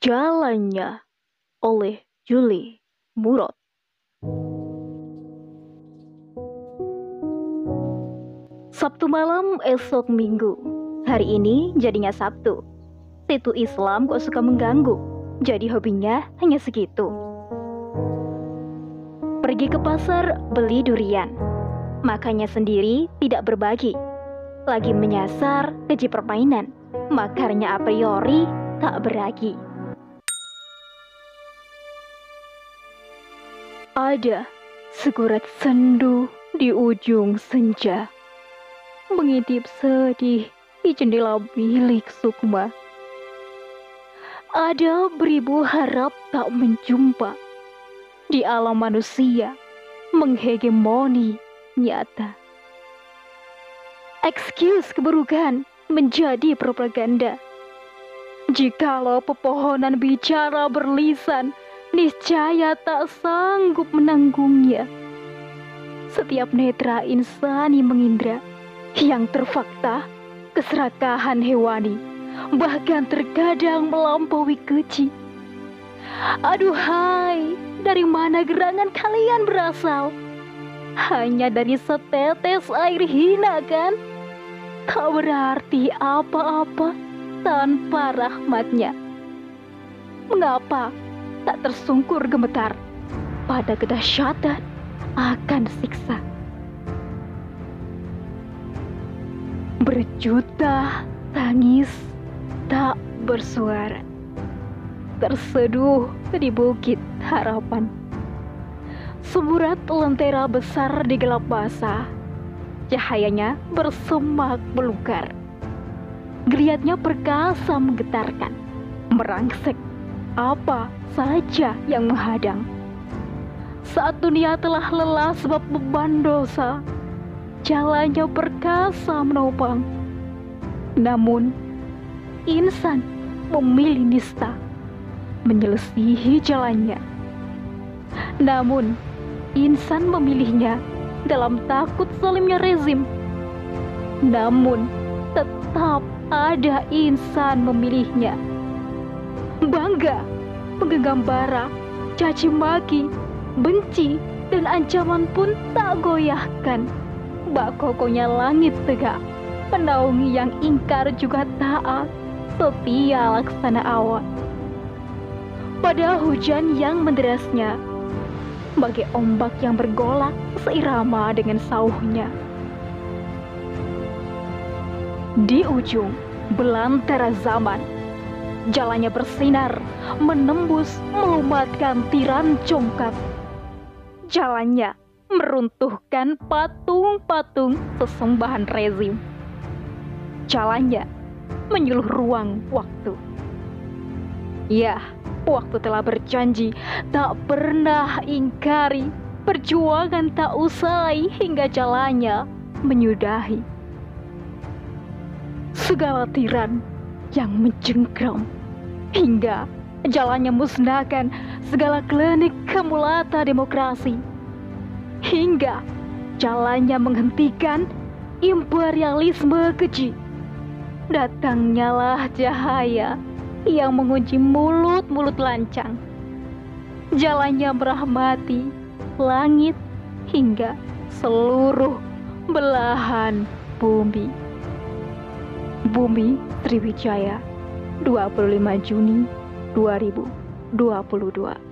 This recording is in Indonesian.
Jalannya oleh Julie Murad. Sabtu malam esok minggu. Hari ini jadinya Sabtu. Situ Islam kok suka mengganggu. Jadi hobinya hanya segitu. Pergi ke pasar beli durian. Makanya sendiri tidak berbagi. Lagi menyasar keji permainan. Makarnya a priori tak beragi. Ada segurat sendu di ujung senja. Mengintip sedih di jendela bilik Sukma. Ada beribu harap tak menjumpa. Di alam manusia menghegemoni nyata. Excuse keburukan menjadi propaganda. Jikalau pepohonan bicara berlisan niscaya tak sanggup menanggungnya. Setiap netra insani mengindra, yang terfakta keserakahan hewani, bahkan terkadang melampaui keji. Aduhai, dari mana gerangan kalian berasal? Hanya dari setetes air hina kan? Tak berarti apa-apa tanpa rahmatnya. Mengapa tak tersungkur gemetar pada kedahsyatan akan siksa. Berjuta tangis tak bersuara, terseduh di bukit harapan. Semburat lentera besar di gelap basah, cahayanya bersemak belukar. Geliatnya perkasa menggetarkan, merangsek apa saja yang menghadang. Saat dunia telah lelah sebab beban dosa, jalannya perkasa menopang. Namun, insan memilih nista, menyelesihi jalannya. Namun, insan memilihnya dalam takut salimnya rezim. Namun, tetap ada insan memilihnya bangga, menggenggam bara, caci maki, benci, dan ancaman pun tak goyahkan. Bak kokonya langit tegak, menaungi yang ingkar juga taat, setia laksana awan. Pada hujan yang menderasnya, bagai ombak yang bergolak seirama dengan sauhnya. Di ujung belantara zaman, Jalannya bersinar, menembus, melumatkan tiran congkak. Jalannya meruntuhkan patung-patung sesembahan rezim. Jalannya menyuluh ruang waktu. Ya, waktu telah berjanji tak pernah ingkari perjuangan tak usai hingga jalannya menyudahi. Segala tiran yang mencengkram hingga jalannya musnahkan segala klinik kemulata demokrasi. Hingga jalannya menghentikan imperialisme keji. Datangnya lah cahaya yang mengunci mulut-mulut lancang. Jalannya merahmati langit hingga seluruh belahan bumi Bumi Sriwijaya 25 Juni 2022